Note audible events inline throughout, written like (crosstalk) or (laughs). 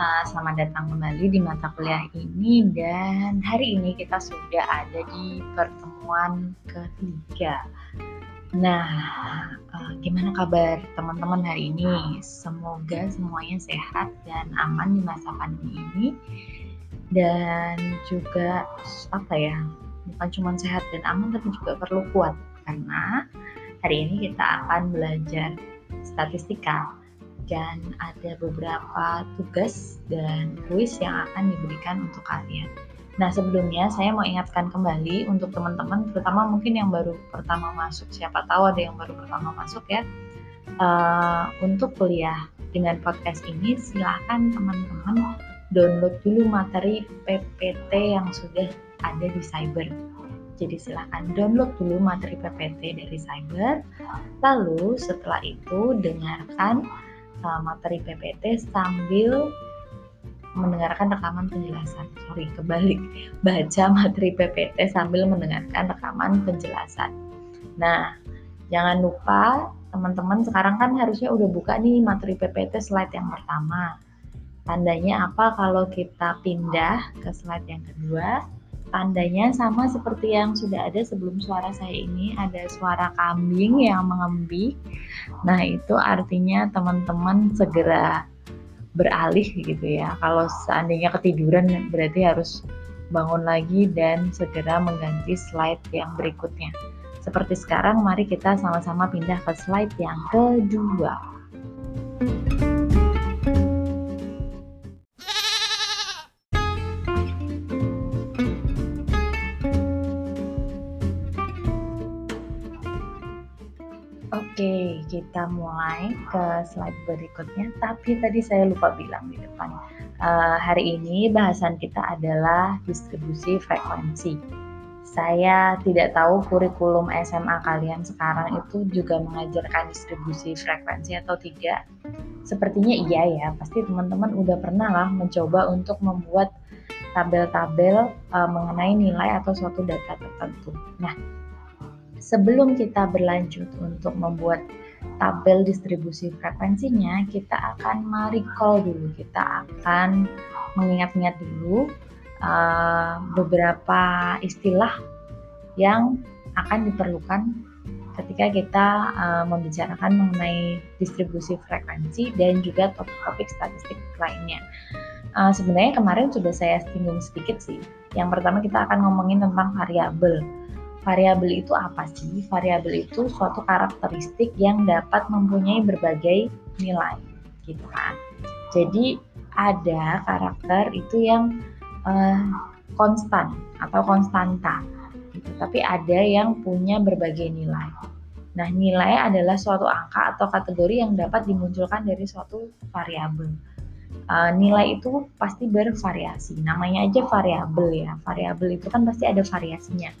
selamat datang kembali di mata kuliah ini dan hari ini kita sudah ada di pertemuan ketiga. Nah, uh, gimana kabar teman-teman hari ini? Semoga semuanya sehat dan aman di masa pandemi ini dan juga apa ya? Bukan cuma sehat dan aman tapi juga perlu kuat karena hari ini kita akan belajar statistika dan ada beberapa tugas dan kuis yang akan diberikan untuk kalian. Nah sebelumnya saya mau ingatkan kembali untuk teman-teman, terutama mungkin yang baru pertama masuk, siapa tahu ada yang baru pertama masuk ya, uh, untuk kuliah dengan podcast ini silahkan teman-teman download dulu materi PPT yang sudah ada di Cyber. Jadi silahkan download dulu materi PPT dari Cyber, lalu setelah itu dengarkan materi PPT sambil mendengarkan rekaman penjelasan. Sorry, kebalik. Baca materi PPT sambil mendengarkan rekaman penjelasan. Nah, jangan lupa teman-teman sekarang kan harusnya udah buka nih materi PPT slide yang pertama. Tandanya apa kalau kita pindah ke slide yang kedua? Tandanya sama seperti yang sudah ada sebelum suara saya ini, ada suara kambing yang mengembik. Nah, itu artinya teman-teman segera beralih gitu ya. Kalau seandainya ketiduran berarti harus bangun lagi dan segera mengganti slide yang berikutnya. Seperti sekarang, mari kita sama-sama pindah ke slide yang kedua. Kita mulai ke slide berikutnya. Tapi tadi saya lupa bilang di depan. Uh, hari ini bahasan kita adalah distribusi frekuensi. Saya tidak tahu kurikulum SMA kalian sekarang itu juga mengajarkan distribusi frekuensi atau tidak. Sepertinya iya ya, pasti teman-teman udah pernah lah mencoba untuk membuat tabel-tabel uh, mengenai nilai atau suatu data tertentu. Nah, sebelum kita berlanjut untuk membuat tabel distribusi frekuensinya, kita akan merecall dulu, kita akan mengingat-ingat dulu uh, beberapa istilah yang akan diperlukan ketika kita uh, membicarakan mengenai distribusi frekuensi dan juga topik-topik statistik lainnya. Uh, sebenarnya kemarin sudah saya singgung sedikit sih. Yang pertama kita akan ngomongin tentang variabel Variabel itu apa sih? Variabel itu suatu karakteristik yang dapat mempunyai berbagai nilai, gitu kan. Jadi ada karakter itu yang uh, konstan atau konstanta, gitu. Tapi ada yang punya berbagai nilai. Nah, nilai adalah suatu angka atau kategori yang dapat dimunculkan dari suatu variabel. Uh, nilai itu pasti bervariasi. Namanya aja variabel ya. Variabel itu kan pasti ada variasinya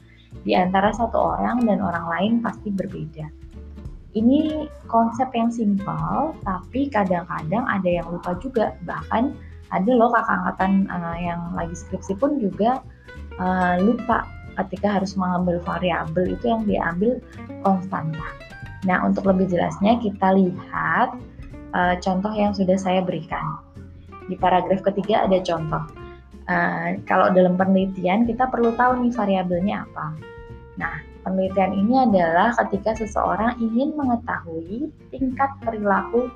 di antara satu orang dan orang lain pasti berbeda. Ini konsep yang simpel, tapi kadang-kadang ada yang lupa juga. Bahkan ada loh kakak angkatan uh, yang lagi skripsi pun juga uh, lupa ketika harus mengambil variabel itu yang diambil konstanta. Nah, untuk lebih jelasnya kita lihat uh, contoh yang sudah saya berikan. Di paragraf ketiga ada contoh. Uh, kalau dalam penelitian kita perlu tahu nih variabelnya apa. Nah, penelitian ini adalah ketika seseorang ingin mengetahui tingkat perilaku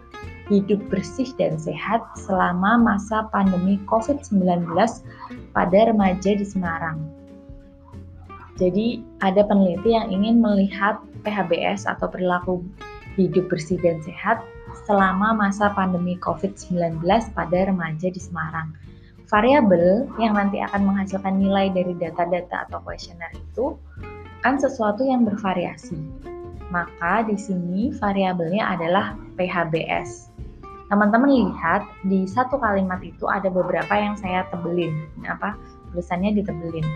hidup bersih dan sehat selama masa pandemi COVID-19 pada remaja di Semarang. Jadi, ada peneliti yang ingin melihat PHBS atau perilaku hidup bersih dan sehat selama masa pandemi COVID-19 pada remaja di Semarang variabel yang nanti akan menghasilkan nilai dari data-data atau kuesioner itu kan sesuatu yang bervariasi. Maka di sini variabelnya adalah PHBS. Teman-teman lihat di satu kalimat itu ada beberapa yang saya tebelin. Apa? tulisannya ditebelin.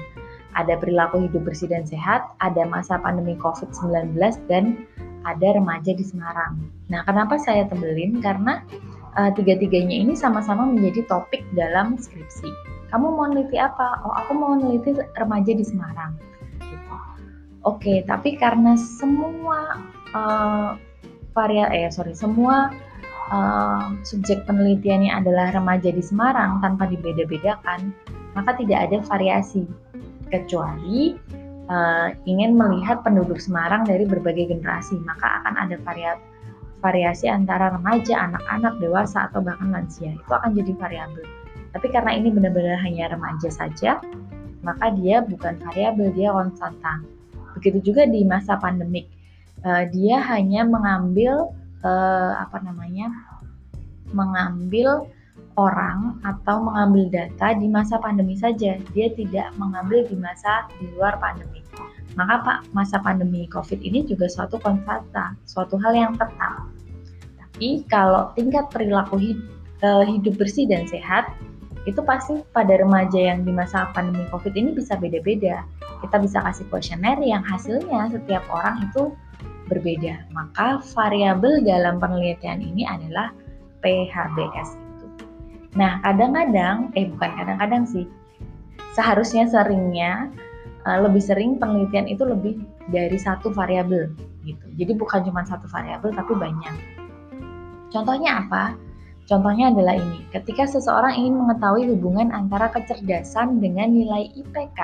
Ada perilaku hidup bersih dan sehat, ada masa pandemi COVID-19, dan ada remaja di Semarang. Nah, kenapa saya tebelin? Karena uh, tiga-tiganya ini sama-sama menjadi topik dalam skripsi. Kamu mau neliti apa? Oh, aku mau neliti remaja di Semarang. Gitu. Oke, tapi karena semua uh, varia, eh sorry, semua uh, subjek penelitiannya adalah remaja di Semarang tanpa dibeda-bedakan, maka tidak ada variasi kecuali uh, ingin melihat penduduk Semarang dari berbagai generasi, maka akan ada variasi variasi antara remaja, anak-anak, dewasa, atau bahkan lansia. Itu akan jadi variabel. Tapi karena ini benar-benar hanya remaja saja, maka dia bukan variabel, dia konstanta. Begitu juga di masa pandemik. Uh, dia hanya mengambil uh, apa namanya? mengambil orang atau mengambil data di masa pandemi saja. Dia tidak mengambil di masa di luar pandemi. Maka Pak, masa pandemi COVID ini juga suatu konstanta, suatu hal yang tetap. Tapi kalau tingkat perilaku hidup, eh, hidup bersih dan sehat, itu pasti pada remaja yang di masa pandemi COVID ini bisa beda-beda. Kita bisa kasih kuesioner yang hasilnya setiap orang itu berbeda. Maka variabel dalam penelitian ini adalah PHBS itu. Nah, kadang-kadang, eh bukan kadang-kadang sih, seharusnya seringnya uh, lebih sering penelitian itu lebih dari satu variabel gitu. Jadi bukan cuma satu variabel tapi banyak. Contohnya apa? Contohnya adalah ini, ketika seseorang ingin mengetahui hubungan antara kecerdasan dengan nilai IPK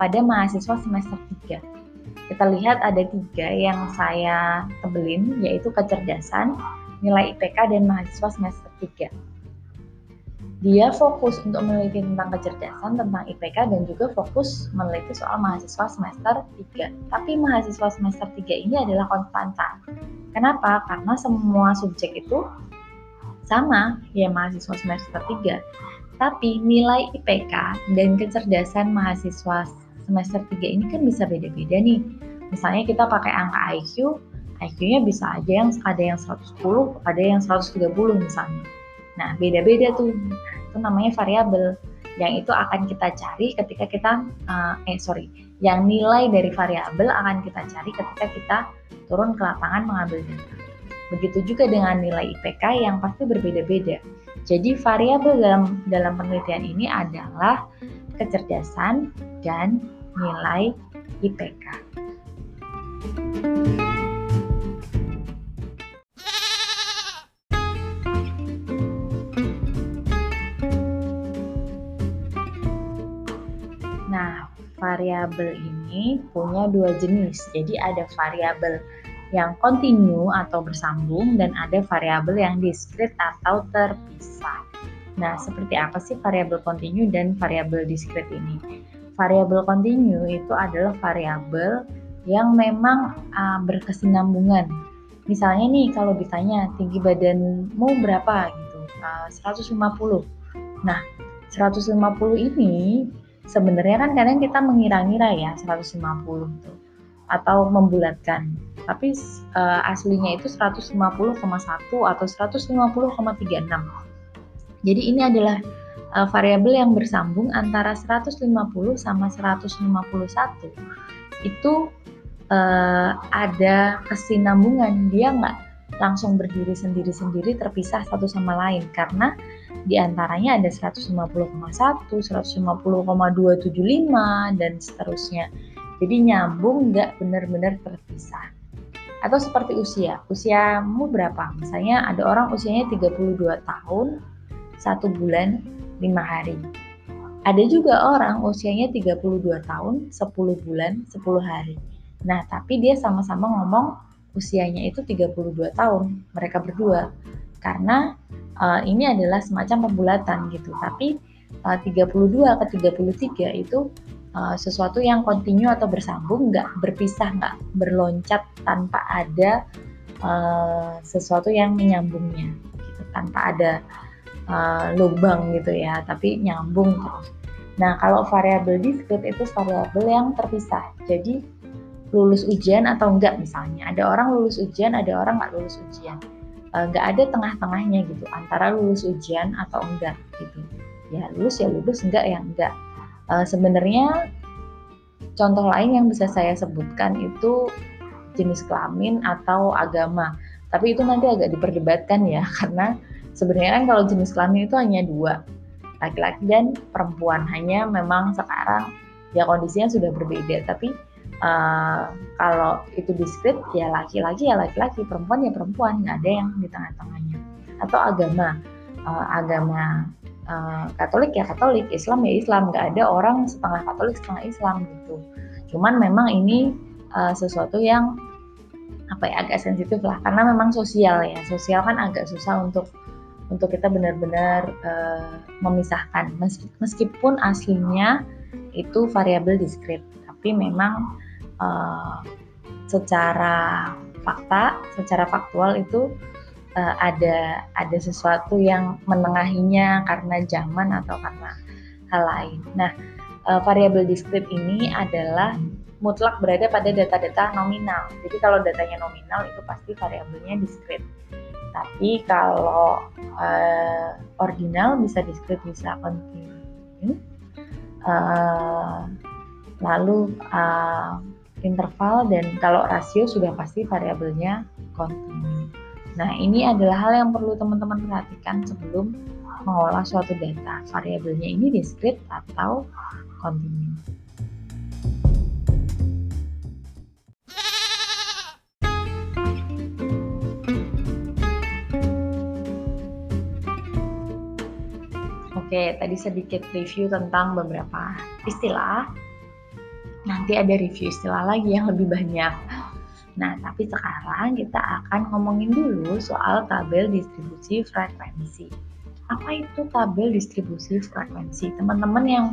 pada mahasiswa semester 3. Kita lihat ada tiga yang saya tebelin, yaitu kecerdasan, nilai IPK, dan mahasiswa semester 3 dia fokus untuk meneliti tentang kecerdasan, tentang IPK, dan juga fokus meneliti soal mahasiswa semester 3. Tapi mahasiswa semester 3 ini adalah konstanta. Kenapa? Karena semua subjek itu sama, ya mahasiswa semester 3. Tapi nilai IPK dan kecerdasan mahasiswa semester 3 ini kan bisa beda-beda nih. Misalnya kita pakai angka IQ, IQ-nya bisa aja yang ada yang 110, ada yang 130 misalnya. Nah, beda-beda tuh. Itu namanya variabel yang itu akan kita cari ketika kita uh, eh sorry, yang nilai dari variabel akan kita cari ketika kita turun ke lapangan mengambil data. Begitu juga dengan nilai IPK yang pasti berbeda-beda. Jadi variabel dalam dalam penelitian ini adalah kecerdasan dan nilai IPK. Variabel ini punya dua jenis. Jadi ada variabel yang kontinu atau bersambung dan ada variabel yang diskrit atau terpisah. Nah, seperti apa sih variabel kontinu dan variabel diskrit ini? Variabel kontinu itu adalah variabel yang memang uh, berkesinambungan. Misalnya nih kalau ditanya tinggi badanmu berapa gitu, uh, 150. Nah, 150 ini sebenarnya kan kadang kita mengira-ngira ya 150 tuh atau membulatkan. Tapi uh, aslinya itu 150,1 atau 150,36 jadi ini adalah uh, variabel yang bersambung antara 150 sama 151 itu uh, ada kesinambungan. Dia nggak langsung berdiri sendiri-sendiri terpisah satu sama lain. Karena di antaranya ada 150,1, 150,275 dan seterusnya. Jadi nyambung nggak benar-benar terpisah. Atau seperti usia, usiamu berapa? Misalnya ada orang usianya 32 tahun, 1 bulan, 5 hari. Ada juga orang usianya 32 tahun, 10 bulan, 10 hari. Nah, tapi dia sama-sama ngomong usianya itu 32 tahun, mereka berdua. Karena uh, ini adalah semacam pembulatan gitu. Tapi uh, 32 ke 33 itu uh, sesuatu yang kontinu atau bersambung, nggak berpisah, nggak berloncat tanpa ada uh, sesuatu yang menyambungnya, gitu. tanpa ada uh, lubang gitu ya, tapi nyambung terus. Nah, kalau variabel diskrit itu variabel yang terpisah. Jadi lulus ujian atau enggak misalnya. Ada orang lulus ujian, ada orang nggak lulus ujian. Eh, nggak ada tengah-tengahnya gitu antara lulus ujian atau enggak gitu ya lulus ya lulus enggak ya enggak Uh, Sebenarnya contoh lain yang bisa saya sebutkan itu jenis kelamin atau agama. Tapi itu nanti agak diperdebatkan ya, (laughs) karena sebenarnya kan kalau jenis kelamin itu hanya dua, laki-laki dan perempuan. Hanya memang sekarang ya kondisinya sudah berbeda. Tapi uh, kalau itu diskrit ya laki-laki ya laki-laki, perempuan ya perempuan, nggak ada yang di tengah-tengahnya. Atau agama, uh, agama uh, Katolik ya Katolik, Islam ya Islam, nggak ada orang setengah Katolik setengah Islam gitu. Cuman memang ini uh, sesuatu yang apa ya agak sensitif lah. Karena memang sosial ya. Sosial kan agak susah untuk untuk kita benar-benar uh, memisahkan. Meskipun aslinya itu variabel diskrit tapi memang uh, secara fakta secara faktual itu uh, ada ada sesuatu yang menengahinya karena zaman atau karena hal lain nah uh, variabel diskrit ini adalah mutlak berada pada data-data nominal. Jadi kalau datanya nominal itu pasti variabelnya diskrit. Tapi kalau uh, ordinal bisa diskrit bisa kontinu. Uh, lalu uh, interval dan kalau rasio sudah pasti variabelnya kontinu. Nah, ini adalah hal yang perlu teman-teman perhatikan sebelum mengolah suatu data. Variabelnya ini diskrit atau kontinu. Oke, tadi sedikit review tentang beberapa istilah. Nanti ada review istilah lagi yang lebih banyak. Nah, tapi sekarang kita akan ngomongin dulu soal tabel distribusi frekuensi. Apa itu tabel distribusi frekuensi? Teman-teman yang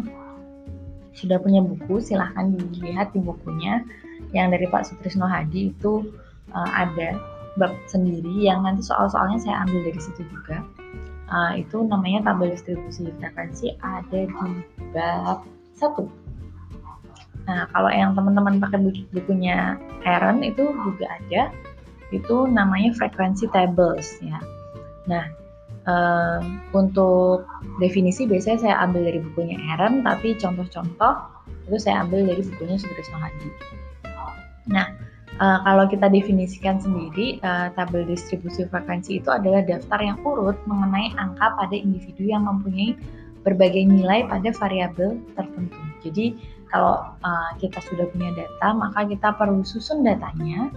sudah punya buku, silahkan dilihat di bukunya. Yang dari Pak Sutrisno Hadi itu uh, ada bab sendiri yang nanti soal-soalnya saya ambil dari situ juga uh, itu namanya tabel distribusi frekuensi ada di bab satu. Nah, kalau yang teman-teman pakai bukunya Aaron itu juga ada, itu namanya frekuensi tables ya. Nah, uh, untuk definisi biasanya saya ambil dari bukunya Aaron, tapi contoh-contoh itu saya ambil dari bukunya Sutrisno Hadi. Nah, Uh, kalau kita definisikan sendiri, uh, tabel distribusi frekuensi itu adalah daftar yang urut mengenai angka pada individu yang mempunyai berbagai nilai pada variabel tertentu. Jadi kalau uh, kita sudah punya data, maka kita perlu susun datanya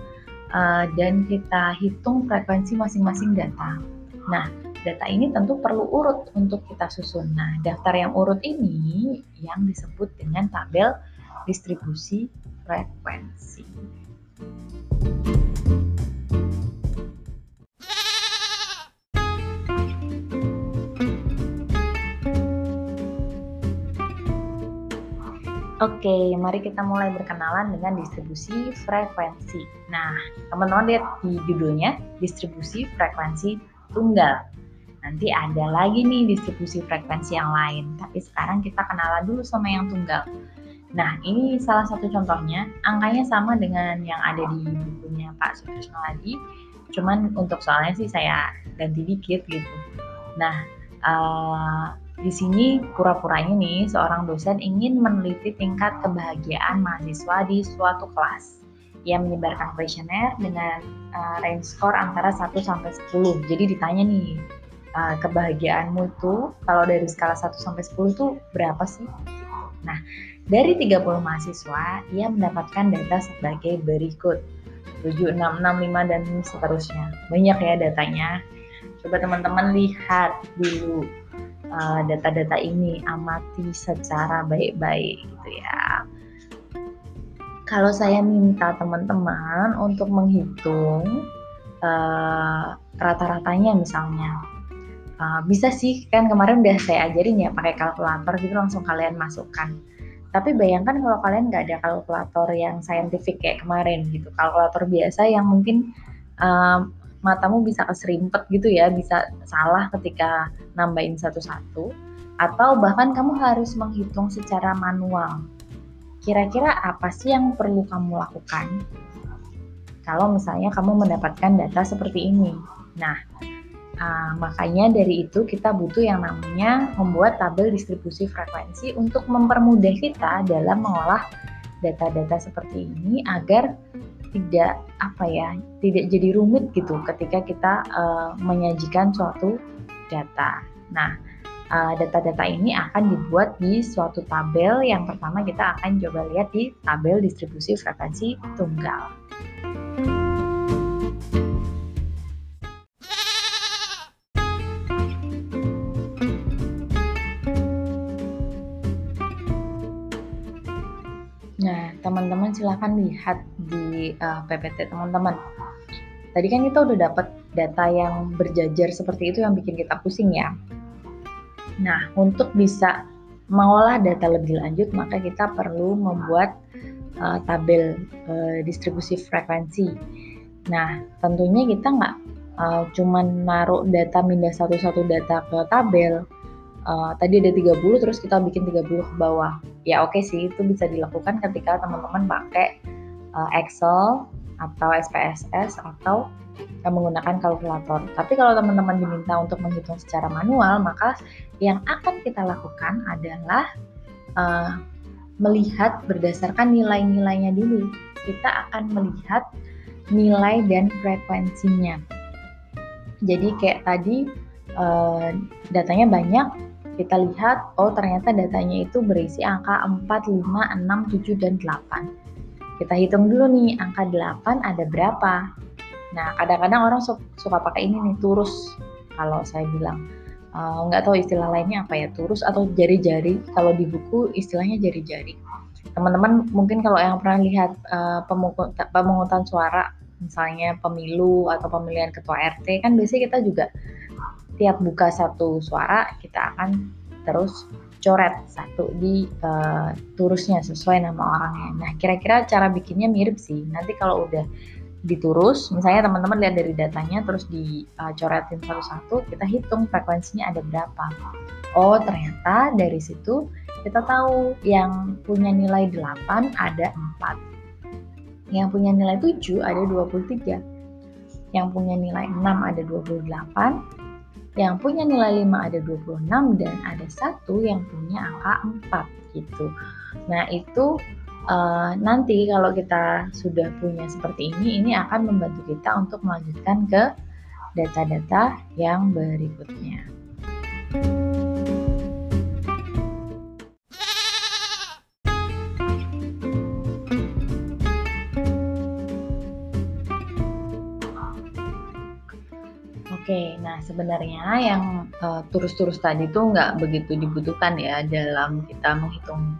uh, dan kita hitung frekuensi masing-masing data. Nah, data ini tentu perlu urut untuk kita susun. Nah, daftar yang urut ini yang disebut dengan tabel distribusi frekuensi. Oke, mari kita mulai berkenalan dengan distribusi frekuensi. Nah, teman-teman lihat di judulnya, distribusi frekuensi tunggal. Nanti ada lagi nih distribusi frekuensi yang lain, tapi sekarang kita kenalan dulu sama yang tunggal. Nah, ini salah satu contohnya, angkanya sama dengan yang ada di bukunya Pak Sutrisno Hadi, cuman untuk soalnya sih saya ganti dikit gitu. Nah, uh, di sini pura-puranya nih seorang dosen ingin meneliti tingkat kebahagiaan mahasiswa di suatu kelas. Ia menyebarkan kuesioner dengan uh, range score antara 1 sampai 10. Jadi ditanya nih, uh, kebahagiaanmu itu kalau dari skala 1 sampai 10 itu berapa sih? Nah, dari 30 mahasiswa, ia mendapatkan data sebagai berikut. 7, 6, 6, 5, dan seterusnya. Banyak ya datanya. Coba teman-teman lihat dulu uh, data-data ini amati secara baik-baik gitu ya. Kalau saya minta teman-teman untuk menghitung uh, rata-ratanya misalnya, uh, bisa sih kan kemarin udah saya ajarin ya pakai kalkulator gitu langsung kalian masukkan. Tapi bayangkan kalau kalian nggak ada kalkulator yang saintifik kayak kemarin gitu, kalkulator biasa yang mungkin uh, matamu bisa keserimpet gitu ya, bisa salah ketika nambahin satu-satu, atau bahkan kamu harus menghitung secara manual. Kira-kira apa sih yang perlu kamu lakukan? Kalau misalnya kamu mendapatkan data seperti ini. Nah, Uh, makanya dari itu kita butuh yang namanya membuat tabel distribusi frekuensi untuk mempermudah kita dalam mengolah data-data seperti ini agar tidak apa ya tidak jadi rumit gitu ketika kita uh, menyajikan suatu data. Nah data-data uh, ini akan dibuat di suatu tabel yang pertama kita akan coba lihat di tabel distribusi frekuensi tunggal. Silahkan lihat di uh, eh, PPT teman-teman. Tadi kan kita udah dapat data yang berjajar seperti itu yang bikin kita pusing ya. Nah, untuk bisa mengolah data lebih lanjut, maka kita perlu membuat uh, tabel uh, distribusi frekuensi. Nah, tentunya kita nggak uh, cuman naruh data mindah satu-satu data ke tabel, uh, tadi ada 30 terus kita bikin 30 ke bawah. Ya oke okay sih itu bisa dilakukan ketika teman-teman pakai uh, Excel atau SPSS atau yang menggunakan kalkulator. Tapi kalau teman-teman diminta untuk menghitung secara manual, maka yang akan kita lakukan adalah uh, melihat berdasarkan nilai-nilainya dulu. Kita akan melihat nilai dan frekuensinya. Jadi kayak tadi uh, datanya banyak, kita lihat, oh ternyata datanya itu berisi angka 4, 5, 6, 7, dan 8. Kita hitung dulu nih, angka 8 ada berapa? Nah, kadang-kadang orang suka pakai ini nih, turus. Kalau saya bilang, uh, nggak tahu istilah lainnya apa ya, turus atau jari-jari. Kalau di buku istilahnya jari-jari. Teman-teman mungkin kalau yang pernah lihat uh, pemungutan suara, misalnya pemilu atau pemilihan ketua RT, kan biasanya kita juga tiap buka satu suara kita akan terus coret satu di uh, turusnya sesuai nama orangnya. Nah, kira-kira cara bikinnya mirip sih. Nanti kalau udah diturus, misalnya teman-teman lihat dari datanya terus dicoretin uh, satu-satu, kita hitung frekuensinya ada berapa. Oh, ternyata dari situ kita tahu yang punya nilai 8 ada 4. Yang punya nilai 7 ada 23. Yang punya nilai 6 ada 28 yang punya nilai 5 ada 26 dan ada satu yang punya angka 4 gitu. Nah, itu uh, nanti kalau kita sudah punya seperti ini, ini akan membantu kita untuk melanjutkan ke data-data yang berikutnya. Oke, nah sebenarnya yang uh, turus-turus tadi itu nggak begitu dibutuhkan ya dalam kita menghitung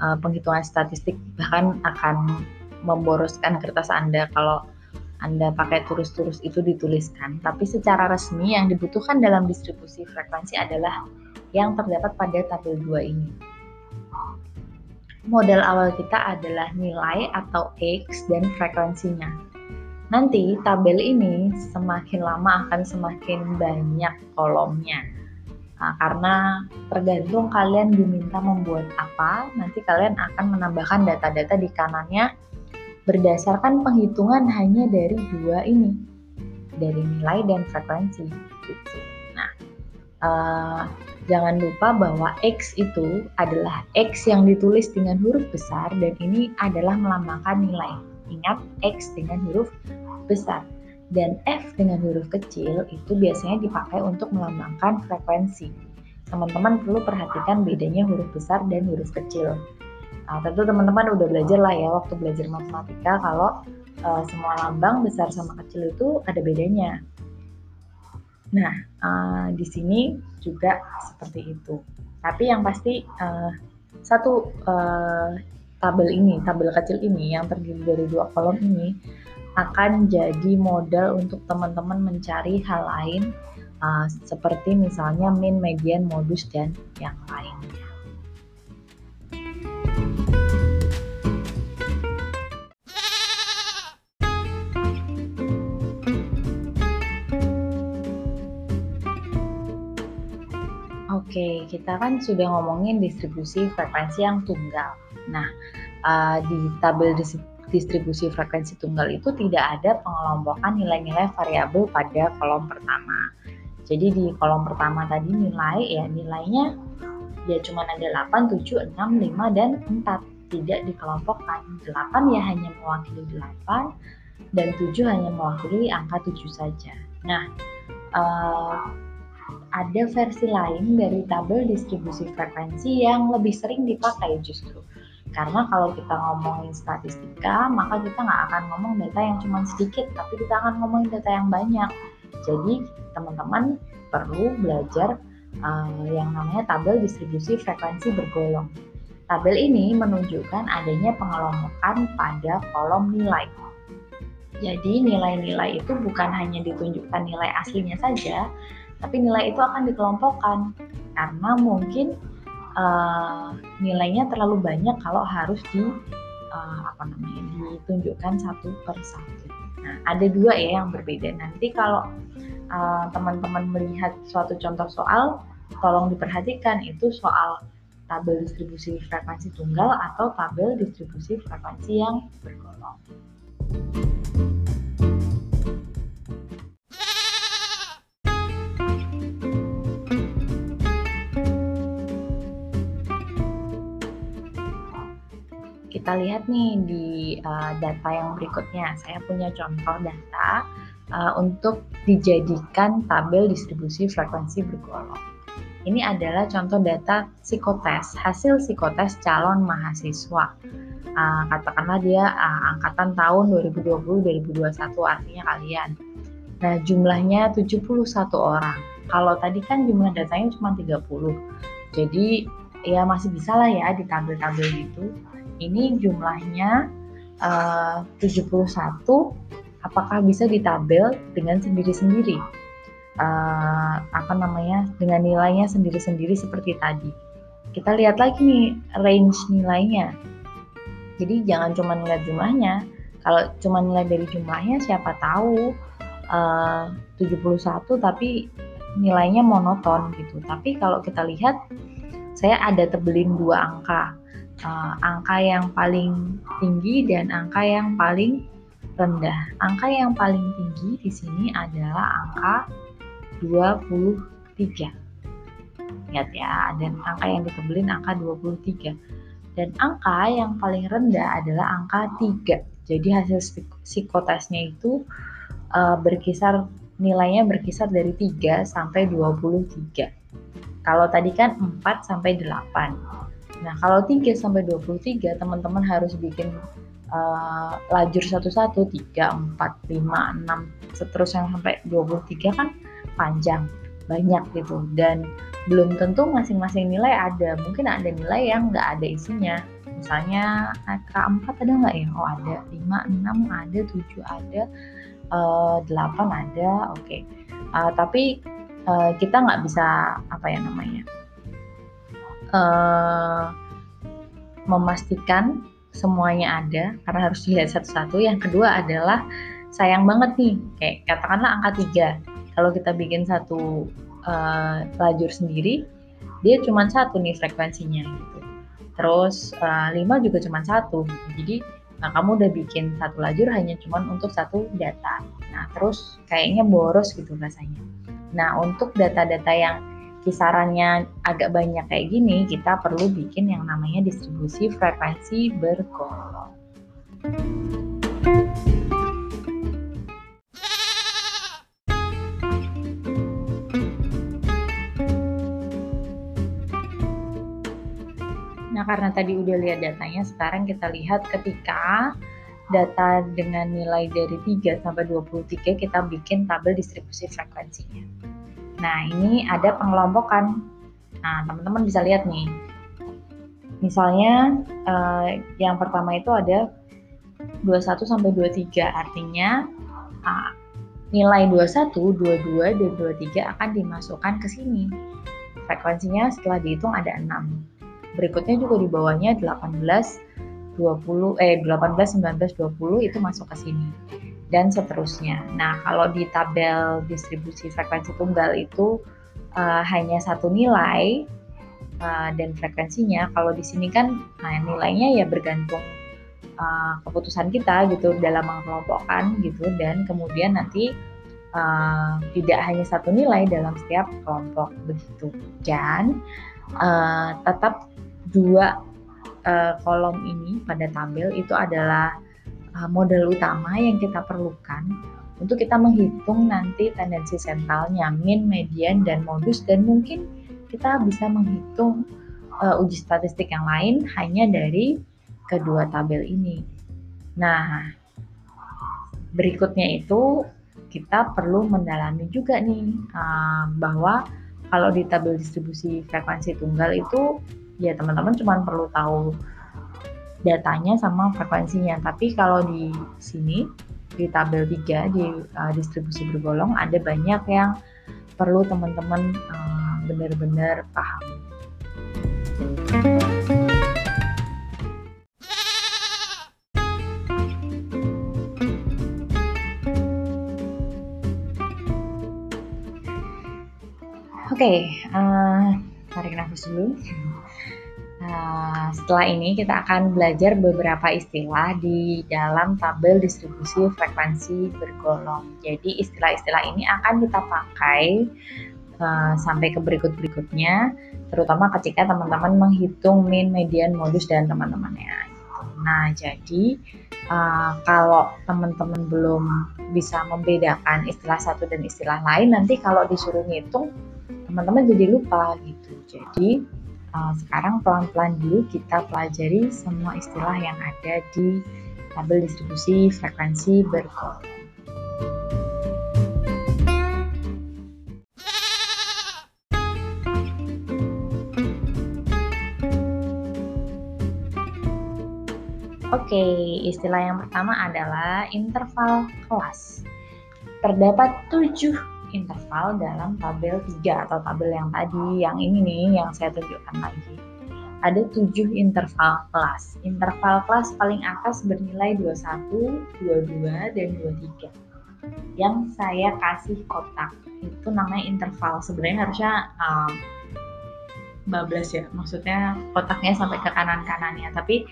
uh, penghitungan statistik bahkan akan memboroskan kertas Anda kalau Anda pakai turus-turus itu dituliskan. Tapi secara resmi yang dibutuhkan dalam distribusi frekuensi adalah yang terdapat pada tabel 2 ini. Modal awal kita adalah nilai atau X dan frekuensinya. Nanti tabel ini semakin lama akan semakin banyak kolomnya. Nah, karena tergantung kalian diminta membuat apa, nanti kalian akan menambahkan data-data di kanannya berdasarkan penghitungan hanya dari dua ini, dari nilai dan frekuensi. Nah, uh, jangan lupa bahwa X itu adalah X yang ditulis dengan huruf besar dan ini adalah melambangkan nilai. Ingat X dengan huruf besar dan F dengan huruf kecil itu biasanya dipakai untuk melambangkan frekuensi. Teman-teman perlu perhatikan bedanya huruf besar dan huruf kecil. Nah, tentu teman-teman udah belajar lah ya waktu belajar matematika kalau uh, semua lambang besar sama kecil itu ada bedanya. Nah, uh, di sini juga seperti itu. Tapi yang pasti uh, satu uh, tabel ini, tabel kecil ini yang terdiri dari dua kolom ini akan jadi modal untuk teman-teman mencari hal lain uh, seperti misalnya min, median, modus dan yang lainnya. Oke, kita kan sudah ngomongin distribusi frekuensi yang tunggal. Nah, uh, di tabel distribusi frekuensi tunggal itu tidak ada pengelompokan nilai-nilai variabel pada kolom pertama. Jadi di kolom pertama tadi nilai ya nilainya ya cuma ada 8, 7, 6, 5, dan 4. Tidak dikelompokkan. 8 ya hanya mewakili 8 dan 7 hanya mewakili angka 7 saja. Nah, uh, ada versi lain dari tabel distribusi frekuensi yang lebih sering dipakai justru. Karena kalau kita ngomongin statistika, maka kita nggak akan ngomong data yang cuma sedikit, tapi kita akan ngomongin data yang banyak. Jadi teman-teman perlu belajar uh, yang namanya tabel distribusi frekuensi bergolong. Tabel ini menunjukkan adanya pengelompokan pada kolom nilai. Jadi nilai-nilai itu bukan hanya ditunjukkan nilai aslinya saja, tapi nilai itu akan dikelompokkan karena mungkin uh, nilainya terlalu banyak kalau harus di uh, apa namanya ditunjukkan satu per satu. Nah, ada dua ya yang berbeda. Nanti kalau teman teman-teman melihat suatu contoh soal, tolong diperhatikan itu soal tabel distribusi frekuensi tunggal atau tabel distribusi frekuensi yang bergolong. Kita lihat nih di uh, data yang berikutnya. Saya punya contoh data uh, untuk dijadikan tabel distribusi frekuensi bergolong. Ini adalah contoh data psikotes, hasil psikotes calon mahasiswa. Uh, katakanlah dia uh, angkatan tahun 2020-2021 artinya kalian. Nah, jumlahnya 71 orang. Kalau tadi kan jumlah datanya cuma 30. Jadi ya masih bisa lah ya di tabel-tabel gitu ini jumlahnya uh, 71 apakah bisa ditabel dengan sendiri-sendiri? Uh, apa namanya dengan nilainya sendiri-sendiri seperti tadi. Kita lihat lagi nih range nilainya. Jadi jangan cuma lihat jumlahnya. Kalau cuma nilai dari jumlahnya siapa tahu uh, 71 tapi nilainya monoton gitu. Tapi kalau kita lihat saya ada tebelin dua angka uh, angka yang paling tinggi dan angka yang paling rendah. Angka yang paling tinggi di sini adalah angka 23. Lihat ya, dan angka yang ditebelin angka 23. Dan angka yang paling rendah adalah angka 3. Jadi hasil psikotesnya itu uh, berkisar nilainya berkisar dari 3 sampai 23. Kalau tadi kan 4 sampai 8. Nah, kalau 3 sampai 23 teman-teman harus bikin uh, lajur satu-satu 3, 4, 5, 6 seterusnya sampai 23 kan panjang banyak gitu. Dan belum tentu masing-masing nilai ada. Mungkin ada nilai yang nggak ada isinya. Misalnya angka 4 ada nggak ya? Oh ada. 5, 6 ada. 7 ada. Uh, 8 ada. Oke. Okay. uh, tapi uh, kita nggak bisa apa ya namanya uh, memastikan semuanya ada karena harus dilihat satu-satu. Yang kedua adalah sayang banget nih, kayak katakanlah angka 3. Kalau kita bikin satu uh, lajur sendiri, dia cuma satu nih frekuensinya gitu. Terus uh, 5 juga cuma satu gitu. Jadi nah kamu udah bikin satu lajur hanya cuma untuk satu data. Nah, terus kayaknya boros gitu rasanya. Nah, untuk data-data yang kisarannya agak banyak kayak gini, kita perlu bikin yang namanya distribusi frekuensi bergolong. Nah, karena tadi udah lihat datanya, sekarang kita lihat ketika data dengan nilai dari 3 sampai 23 kita bikin tabel distribusi frekuensinya. Nah, ini ada pengelompokan. Nah, teman-teman bisa lihat nih. Misalnya eh, yang pertama itu ada 21 sampai 23, artinya ah, nilai 21, 22 dan 23 akan dimasukkan ke sini. Frekuensinya setelah dihitung ada 6. Berikutnya juga di bawahnya 18 20 eh 18 19 20 itu masuk ke sini dan seterusnya. Nah, kalau di tabel distribusi frekuensi tunggal itu uh, hanya satu nilai uh, dan frekuensinya. Kalau di sini kan nah, nilainya ya bergantung uh, keputusan kita gitu dalam mengelompokkan gitu dan kemudian nanti uh, tidak hanya satu nilai dalam setiap kelompok begitu dan uh, tetap dua uh, kolom ini pada tabel itu adalah uh, model utama yang kita perlukan untuk kita menghitung nanti tendensi sentralnya, min, median, dan modus, dan mungkin kita bisa menghitung uh, uji statistik yang lain hanya dari kedua tabel ini. Nah, berikutnya itu kita perlu mendalami juga nih uh, bahwa kalau di tabel distribusi frekuensi tunggal itu ya teman-teman cuma perlu tahu datanya sama frekuensinya. Tapi kalau di sini di tabel 3 di uh, distribusi bergolong ada banyak yang perlu teman-teman uh, benar-benar paham. Oke, okay, uh, tarik nafas dulu. Nah, setelah ini kita akan belajar beberapa istilah di dalam tabel distribusi frekuensi bergolong. Jadi istilah-istilah ini akan kita pakai uh, sampai ke berikut-berikutnya, terutama ketika teman-teman menghitung min, median, modus dan teman-temannya. Nah, jadi uh, kalau teman-teman belum bisa membedakan istilah satu dan istilah lain, nanti kalau disuruh ngitung, teman-teman jadi lupa gitu. Jadi uh, sekarang pelan-pelan dulu kita pelajari semua istilah yang ada di tabel distribusi frekuensi berkolom. Oke, istilah yang pertama adalah interval kelas. Terdapat tujuh interval dalam tabel 3 atau tabel yang tadi, yang ini nih yang saya tunjukkan lagi. Ada 7 interval kelas. Interval kelas paling atas bernilai 21, 22, dan 23. Yang saya kasih kotak itu namanya interval. Sebenarnya harusnya um, bablas ya, maksudnya kotaknya sampai ke kanan-kanannya. Tapi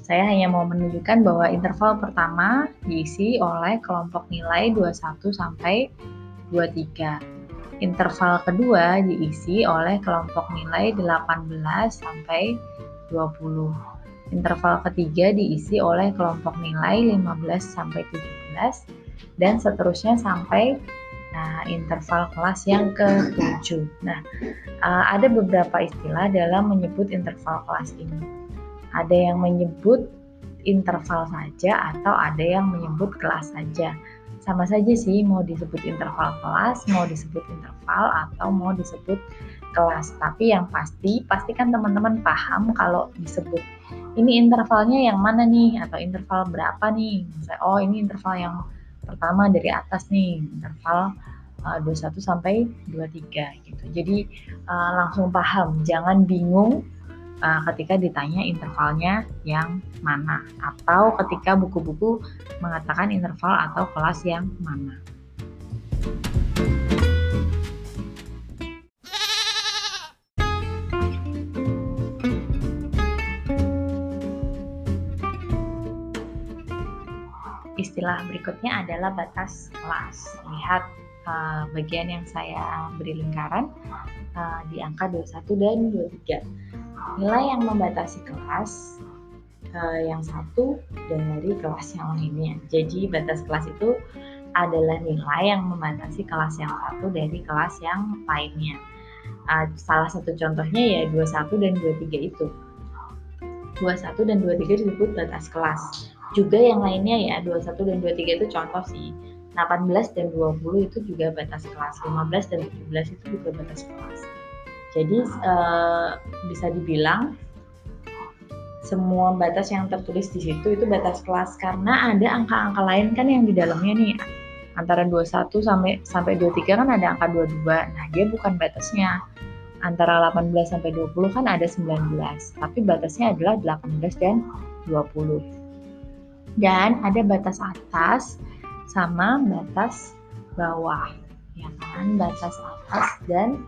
saya hanya mau menunjukkan bahwa interval pertama diisi oleh kelompok nilai 21 sampai 23. Interval kedua diisi oleh kelompok nilai 18 sampai 20. Interval ketiga diisi oleh kelompok nilai 15 sampai 17 dan seterusnya sampai nah, interval kelas yang ke-7. Nah, uh, ada beberapa istilah dalam menyebut interval kelas ini. Ada yang menyebut interval saja atau ada yang menyebut kelas saja sama saja sih mau disebut interval kelas, mau disebut interval atau mau disebut kelas. Tapi yang pasti pastikan teman-teman paham kalau disebut ini intervalnya yang mana nih atau interval berapa nih. Misalnya, oh ini interval yang pertama dari atas nih, interval uh, 21 sampai 23 gitu. Jadi uh, langsung paham, jangan bingung uh, ketika ditanya intervalnya yang mana atau ketika buku-buku mengatakan interval atau kelas yang mana. Istilah berikutnya adalah batas kelas. Lihat uh, bagian yang saya beri lingkaran uh, di angka 21 dan 23 nilai yang membatasi kelas uh, yang satu dari kelas yang lainnya. Jadi batas kelas itu adalah nilai yang membatasi kelas yang satu dari kelas yang lainnya. Uh, salah satu contohnya ya 21 dan 23 itu. 21 dan 23 disebut batas kelas. Juga yang lainnya ya 21 dan 23 itu contoh sih. 18 dan 20 itu juga batas kelas. 15 dan 17 itu juga batas kelas. Jadi uh, bisa dibilang semua batas yang tertulis di situ itu batas kelas karena ada angka-angka lain kan yang di dalamnya nih antara 21 sampai sampai 23 kan ada angka 22. Nah, dia bukan batasnya. Antara 18 sampai 20 kan ada 19, tapi batasnya adalah 18 dan 20. Dan ada batas atas sama batas bawah. Ya kan? Batas atas dan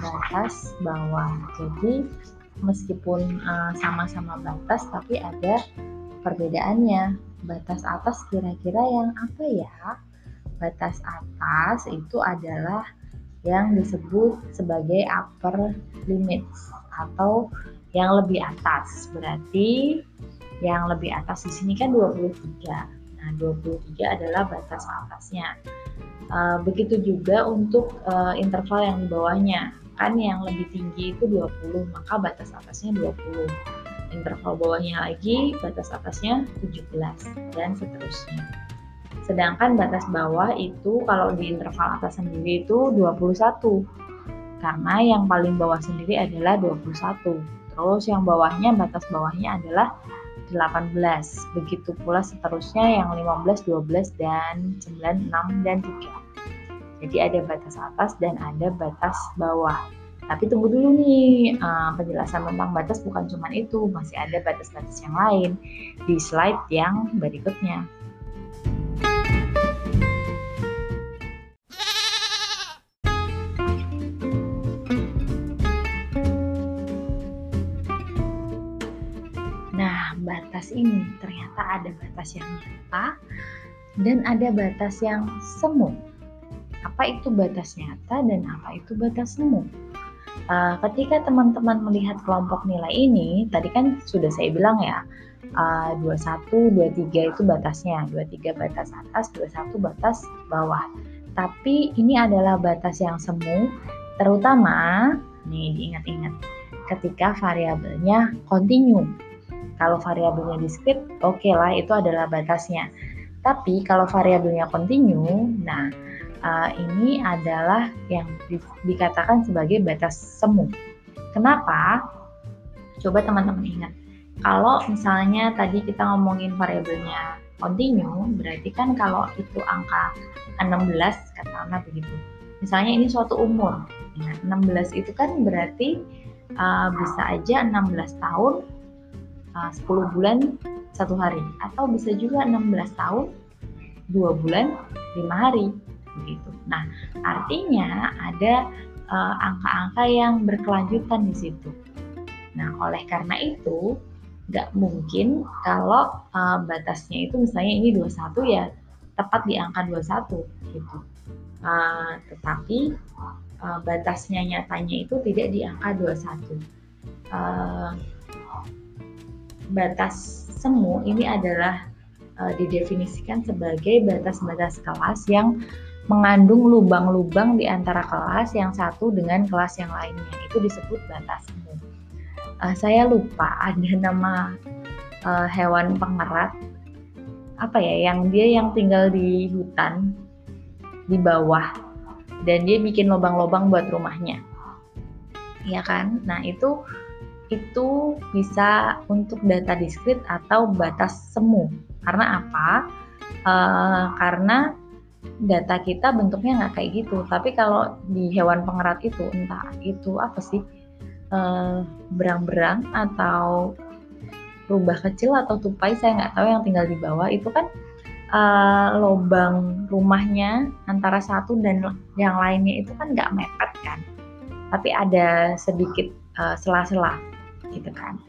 batas bawah. Jadi meskipun uh, sama-sama batas tapi ada perbedaannya. Batas atas kira-kira yang apa ya? batas atas itu adalah yang disebut sebagai upper limit atau yang lebih atas. Berarti yang lebih atas di sini kan 23. Nah, 23 adalah batas atasnya. Uh, begitu juga untuk uh, interval yang di bawahnya. Kan yang lebih tinggi itu 20, maka batas atasnya 20. Interval bawahnya lagi batas atasnya 17 dan seterusnya. Sedangkan batas bawah itu kalau di interval atas sendiri itu 21. Karena yang paling bawah sendiri adalah 21. Terus yang bawahnya batas bawahnya adalah 18. Begitu pula seterusnya yang 15, 12 dan 9, 6 dan 3. Jadi ada batas atas dan ada batas bawah. Tapi tunggu dulu nih, uh, penjelasan tentang batas bukan cuma itu, masih ada batas-batas yang lain di slide yang berikutnya. Batas ini ternyata ada batas yang nyata dan ada batas yang semu. Apa itu batas nyata dan apa itu batas semu? Uh, ketika teman-teman melihat kelompok nilai ini, tadi kan sudah saya bilang ya, uh, 21, 23 itu batasnya, 23 batas atas, 21 batas bawah. Tapi ini adalah batas yang semu, terutama, nih diingat-ingat, ketika variabelnya kontinu kalau variabelnya diskrit, oke okay lah itu adalah batasnya. Tapi kalau variabelnya kontinu, nah uh, ini adalah yang di, dikatakan sebagai batas semu. Kenapa? Coba teman-teman ingat. Kalau misalnya tadi kita ngomongin variabelnya kontinu, berarti kan kalau itu angka 16 katakanlah begitu. Misalnya ini suatu umur. Nah, 16 itu kan berarti uh, bisa aja 16 tahun uh, 10 bulan satu hari atau bisa juga 16 tahun dua bulan lima hari begitu. Nah artinya ada uh, angka-angka uh, yang berkelanjutan di situ. Nah oleh karena itu nggak mungkin kalau uh, batasnya itu misalnya ini 21 ya tepat di angka 21 gitu. Uh, tetapi uh, batasnya nyatanya itu tidak di angka 21. Uh, batas semu ini adalah uh, didefinisikan sebagai batas-batas kelas yang mengandung lubang-lubang di antara kelas yang satu dengan kelas yang lainnya. Itu disebut batas semu. Uh, saya lupa ada nama uh, hewan pengerat apa ya yang dia yang tinggal di hutan di bawah dan dia bikin lubang-lubang buat rumahnya. Ya kan? Nah, itu itu bisa untuk data diskrit atau batas semu. Karena apa? Uh, karena data kita bentuknya nggak kayak gitu. Tapi kalau di hewan pengerat itu entah itu apa sih uh, berang-berang atau rubah kecil atau tupai saya nggak tahu yang tinggal di bawah itu kan uh, lubang rumahnya antara satu dan yang lainnya itu kan nggak mepet kan tapi ada sedikit sela-sela gitu kan.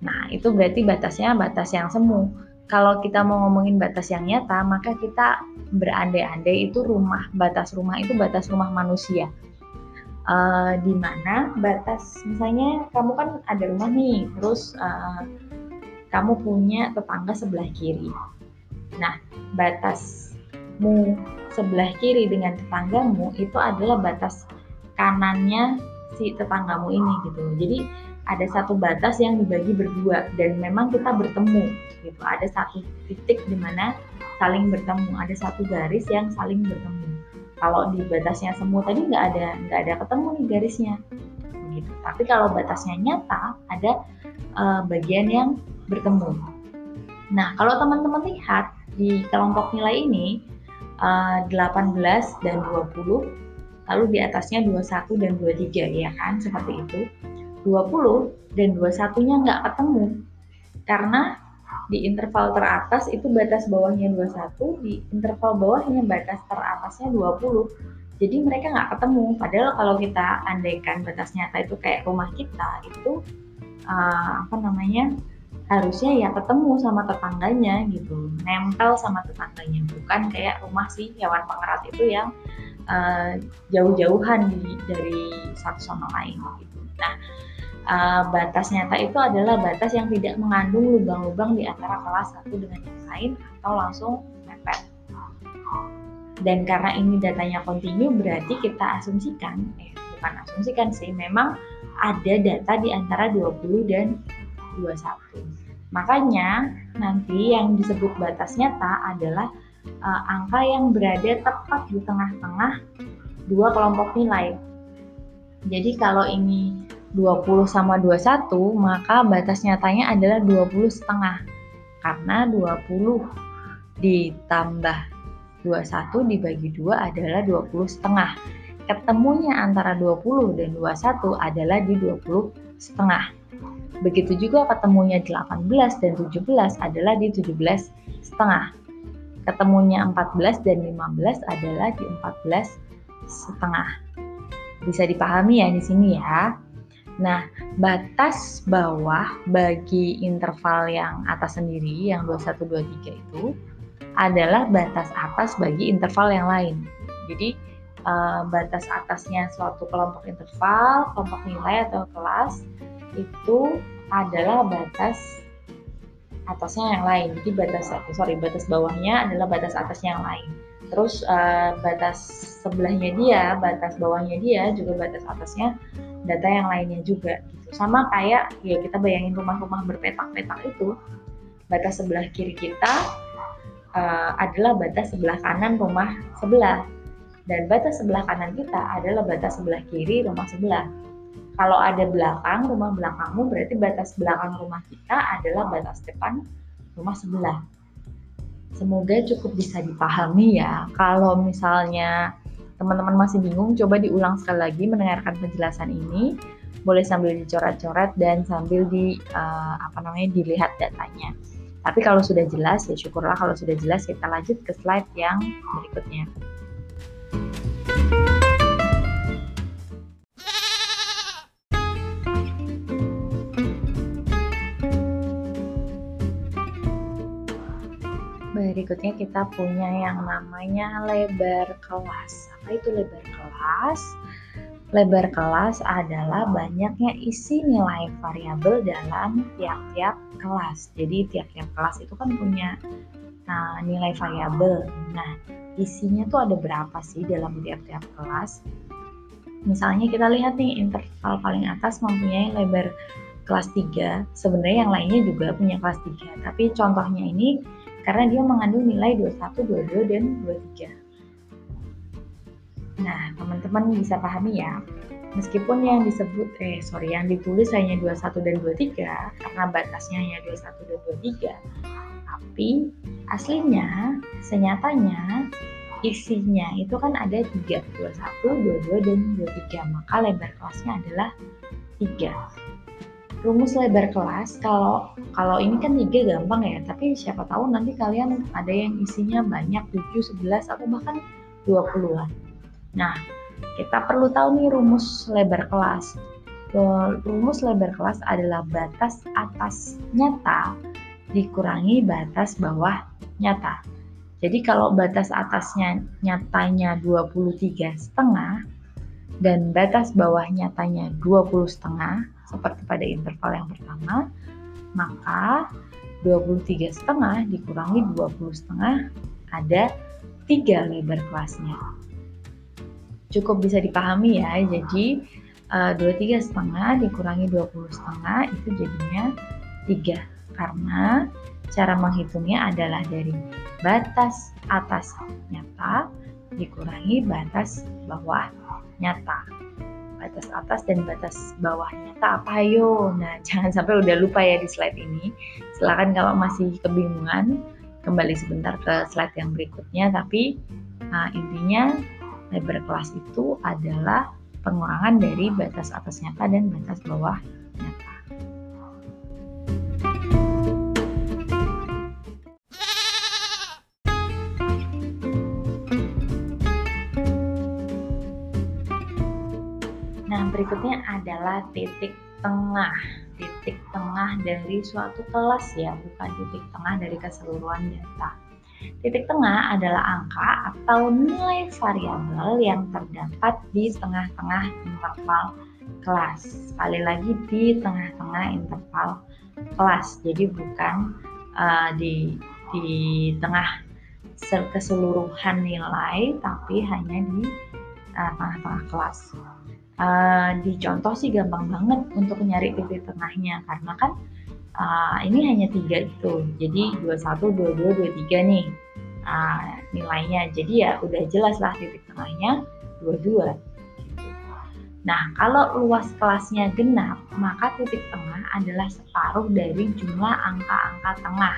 Nah, itu berarti batasnya batas yang semu. Kalau kita mau ngomongin batas yang nyata, maka kita berandai-andai itu rumah, batas rumah itu batas rumah manusia. Uh, di mana batas misalnya kamu kan ada rumah nih, terus uh, kamu punya tetangga sebelah kiri. Nah, batasmu sebelah kiri dengan tetanggamu itu adalah batas kanannya si tetanggamu ini gitu. Jadi ada satu batas yang dibagi berdua dan memang kita bertemu gitu. Ada satu titik di mana saling bertemu ada satu garis yang saling bertemu. Kalau di batasnya semu tadi nggak ada nggak ada ketemu nih garisnya gitu. Tapi kalau batasnya nyata ada uh, bagian yang bertemu. Nah kalau teman-teman lihat di kelompok nilai ini uh, eh, 18 dan 20 lalu di atasnya 21 dan 23 ya kan? Seperti itu 20 dan 21-nya nggak ketemu. Karena di interval teratas itu batas bawahnya 21, di interval bawahnya batas teratasnya 20. Jadi mereka nggak ketemu. Padahal kalau kita andaikan batas nyata itu kayak rumah kita, itu uh, apa namanya harusnya ya ketemu sama tetangganya gitu nempel sama tetangganya bukan kayak rumah si hewan pengerat itu yang uh, jauh-jauhan dari satu sama lain gitu nah uh, batas nyata itu adalah batas yang tidak mengandung lubang-lubang di antara kelas satu dengan yang lain atau langsung mepet dan karena ini datanya kontinu berarti kita asumsikan eh bukan asumsikan sih memang ada data di antara 20 dan 21. Makanya nanti yang disebut batas nyata adalah uh, angka yang berada tepat di tengah-tengah dua kelompok nilai. Jadi kalau ini 20 sama 21, maka batas nyatanya adalah 20 setengah. Karena 20 ditambah 21 dibagi 2 adalah 20 setengah. Ketemunya antara 20 dan 21 adalah di 20 setengah. Begitu juga ketemunya 18 dan 17 adalah di 17 setengah. Ketemunya 14 dan 15 adalah di 14 setengah. Bisa dipahami ya di sini ya. Nah, batas bawah bagi interval yang atas sendiri, yang 21, 23 itu, adalah batas atas bagi interval yang lain. Jadi, uh, batas atasnya suatu kelompok interval, kelompok nilai atau kelas, itu adalah batas atasnya yang lain. Jadi batas sorry batas bawahnya adalah batas atasnya yang lain. Terus uh, batas sebelahnya dia, batas bawahnya dia juga batas atasnya data yang lainnya juga gitu. Sama kayak ya kita bayangin rumah-rumah berpetak-petak itu. Batas sebelah kiri kita uh, adalah batas sebelah kanan rumah sebelah dan batas sebelah kanan kita adalah batas sebelah kiri rumah sebelah kalau ada belakang, rumah belakangmu berarti batas belakang rumah kita adalah batas depan rumah sebelah. Semoga cukup bisa dipahami ya. Kalau misalnya teman-teman masih bingung, coba diulang sekali lagi mendengarkan penjelasan ini. Boleh sambil dicoret-coret dan sambil di uh, apa namanya dilihat datanya. Tapi kalau sudah jelas ya syukurlah kalau sudah jelas kita lanjut ke slide yang berikutnya. Berikutnya kita punya yang namanya lebar kelas. Apa itu lebar kelas? Lebar kelas adalah banyaknya isi nilai variabel dalam tiap-tiap kelas. Jadi tiap-tiap kelas itu kan punya nah, nilai variabel. Nah, isinya tuh ada berapa sih dalam tiap-tiap kelas? Misalnya kita lihat nih interval paling atas mempunyai lebar kelas 3. Sebenarnya yang lainnya juga punya kelas 3, tapi contohnya ini karena dia mengandung nilai 21, 22, dan 23. Nah, teman-teman bisa pahami ya, meskipun yang disebut, eh sorry, yang ditulis hanya 21 dan 23, karena batasnya hanya 21 dan 23, tapi aslinya, senyatanya, isinya itu kan ada 3, 21, 22, dan 23, maka lebar kelasnya adalah 3 rumus lebar kelas kalau kalau ini kan tiga gampang ya tapi siapa tahu nanti kalian ada yang isinya banyak 7, 11 atau bahkan 20-an nah kita perlu tahu nih rumus lebar kelas. Rumus lebar kelas adalah batas atas nyata dikurangi batas bawah nyata. Jadi kalau batas atasnya nyatanya 23 setengah dan batas bawah nyatanya 20 setengah seperti pada interval yang pertama, maka 23 setengah dikurangi 20 setengah ada 3 lebar kelasnya. Cukup bisa dipahami ya, jadi uh, eh, 23 setengah dikurangi 20 setengah itu jadinya 3 karena cara menghitungnya adalah dari batas atas nyata dikurangi batas bawah nyata. Batas atas dan batas bawahnya tak apa? Ayo. Nah (laughs) jangan sampai udah lupa ya di slide ini. Silahkan kalau masih kebingungan kembali sebentar ke slide yang berikutnya. Tapi nah, intinya lebar kelas itu adalah pengurangan dari batas atas nyata dan batas bawah nyata berikutnya adalah titik tengah. Titik tengah dari suatu kelas ya, bukan titik tengah dari keseluruhan data. Titik tengah adalah angka atau nilai variabel yang terdapat di tengah-tengah interval kelas. Sekali lagi di tengah-tengah interval kelas. Jadi bukan uh, di di tengah keseluruhan nilai, tapi hanya di uh, tengah-tengah kelas. Uh, di contoh sih gampang banget untuk nyari titik tengahnya karena kan uh, ini hanya tiga itu jadi 21, 22, 23 nih uh, nilainya jadi ya udah jelas lah titik tengahnya 22 Nah, kalau luas kelasnya genap, maka titik tengah adalah separuh dari jumlah angka-angka tengah.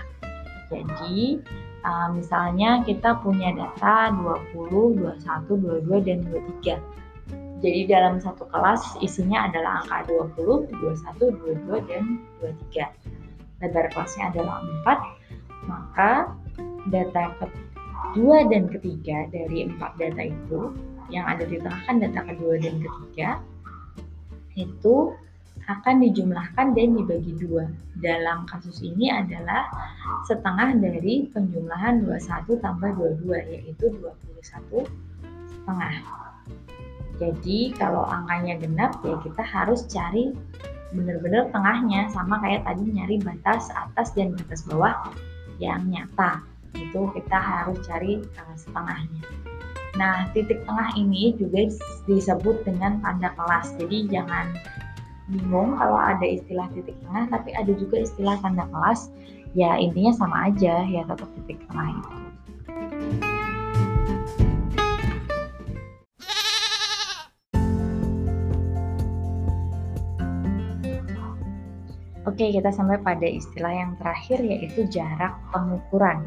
Jadi, uh, misalnya kita punya data 20, 21, 22, dan 23. Jadi dalam satu kelas isinya adalah angka 20, 21, 22, dan 23. Lebar kelasnya adalah 4, maka data kedua dan ketiga dari empat data itu yang ada di tengah kan data kedua dan ketiga itu akan dijumlahkan dan dibagi dua. Dalam kasus ini adalah setengah dari penjumlahan 21 tambah 22 yaitu 21 setengah. Jadi kalau angkanya genap ya kita harus cari benar-benar tengahnya sama kayak tadi nyari batas atas dan batas bawah yang nyata. Itu kita harus cari uh, setengahnya. Nah, titik tengah ini juga disebut dengan tanda kelas. Jadi jangan bingung kalau ada istilah titik tengah, tapi ada juga istilah tanda kelas. Ya intinya sama aja, ya tetap titik tengah itu. Oke, kita sampai pada istilah yang terakhir yaitu jarak pengukuran.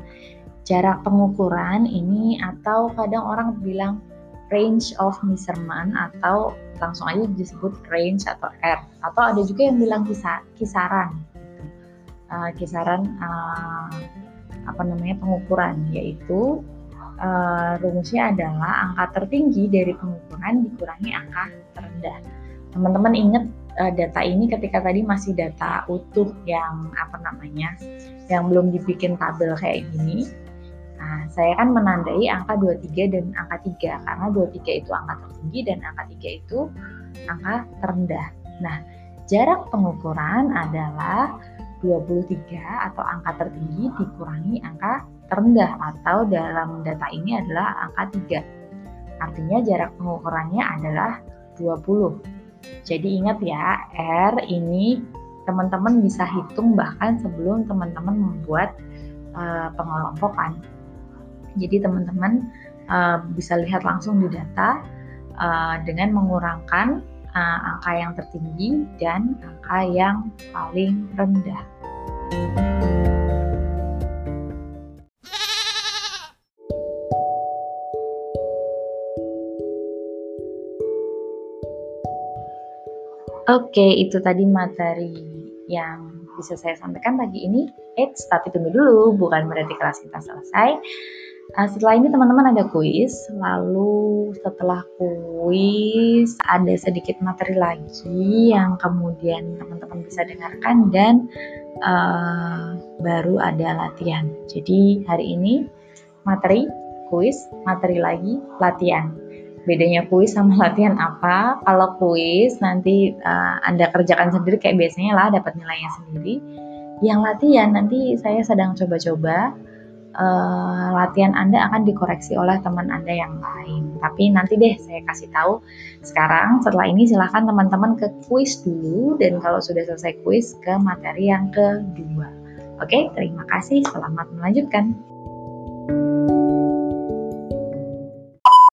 Jarak pengukuran ini atau kadang orang bilang range of measurement atau langsung aja disebut range atau R. Atau ada juga yang bilang kisar, kisaran. Uh, kisaran uh, apa namanya pengukuran yaitu uh, rumusnya adalah angka tertinggi dari pengukuran dikurangi angka terendah. Teman-teman ingat uh, data ini ketika tadi masih data utuh yang apa namanya yang belum dibikin tabel kayak gini Nah, saya kan menandai angka 23 dan angka 3 karena 23 itu angka tertinggi dan angka 3 itu angka terendah. Nah, jarak pengukuran adalah 23 atau angka tertinggi dikurangi angka terendah atau dalam data ini adalah angka 3. Artinya jarak pengukurannya adalah 20. Jadi ingat ya, R ini teman-teman bisa hitung bahkan sebelum teman-teman membuat uh, pengelompokan. Jadi teman-teman uh, bisa lihat langsung di data uh, dengan mengurangkan uh, angka yang tertinggi dan angka yang paling rendah. Oke, itu tadi materi yang bisa saya sampaikan pagi ini. Eits, tapi tunggu dulu, bukan berarti kelas kita selesai. Nah, setelah ini teman-teman ada kuis, lalu setelah kuis ada sedikit materi lagi yang kemudian teman-teman bisa dengarkan dan uh, baru ada latihan. Jadi hari ini materi, kuis, materi lagi, latihan. Bedanya kuis sama latihan apa? Kalau kuis nanti uh, Anda kerjakan sendiri kayak biasanya lah dapat nilainya sendiri. Yang latihan nanti saya sedang coba-coba uh, latihan Anda akan dikoreksi oleh teman Anda yang lain. Tapi nanti deh saya kasih tahu sekarang setelah ini silahkan teman-teman ke kuis dulu dan kalau sudah selesai kuis ke materi yang kedua. Oke, terima kasih. Selamat melanjutkan.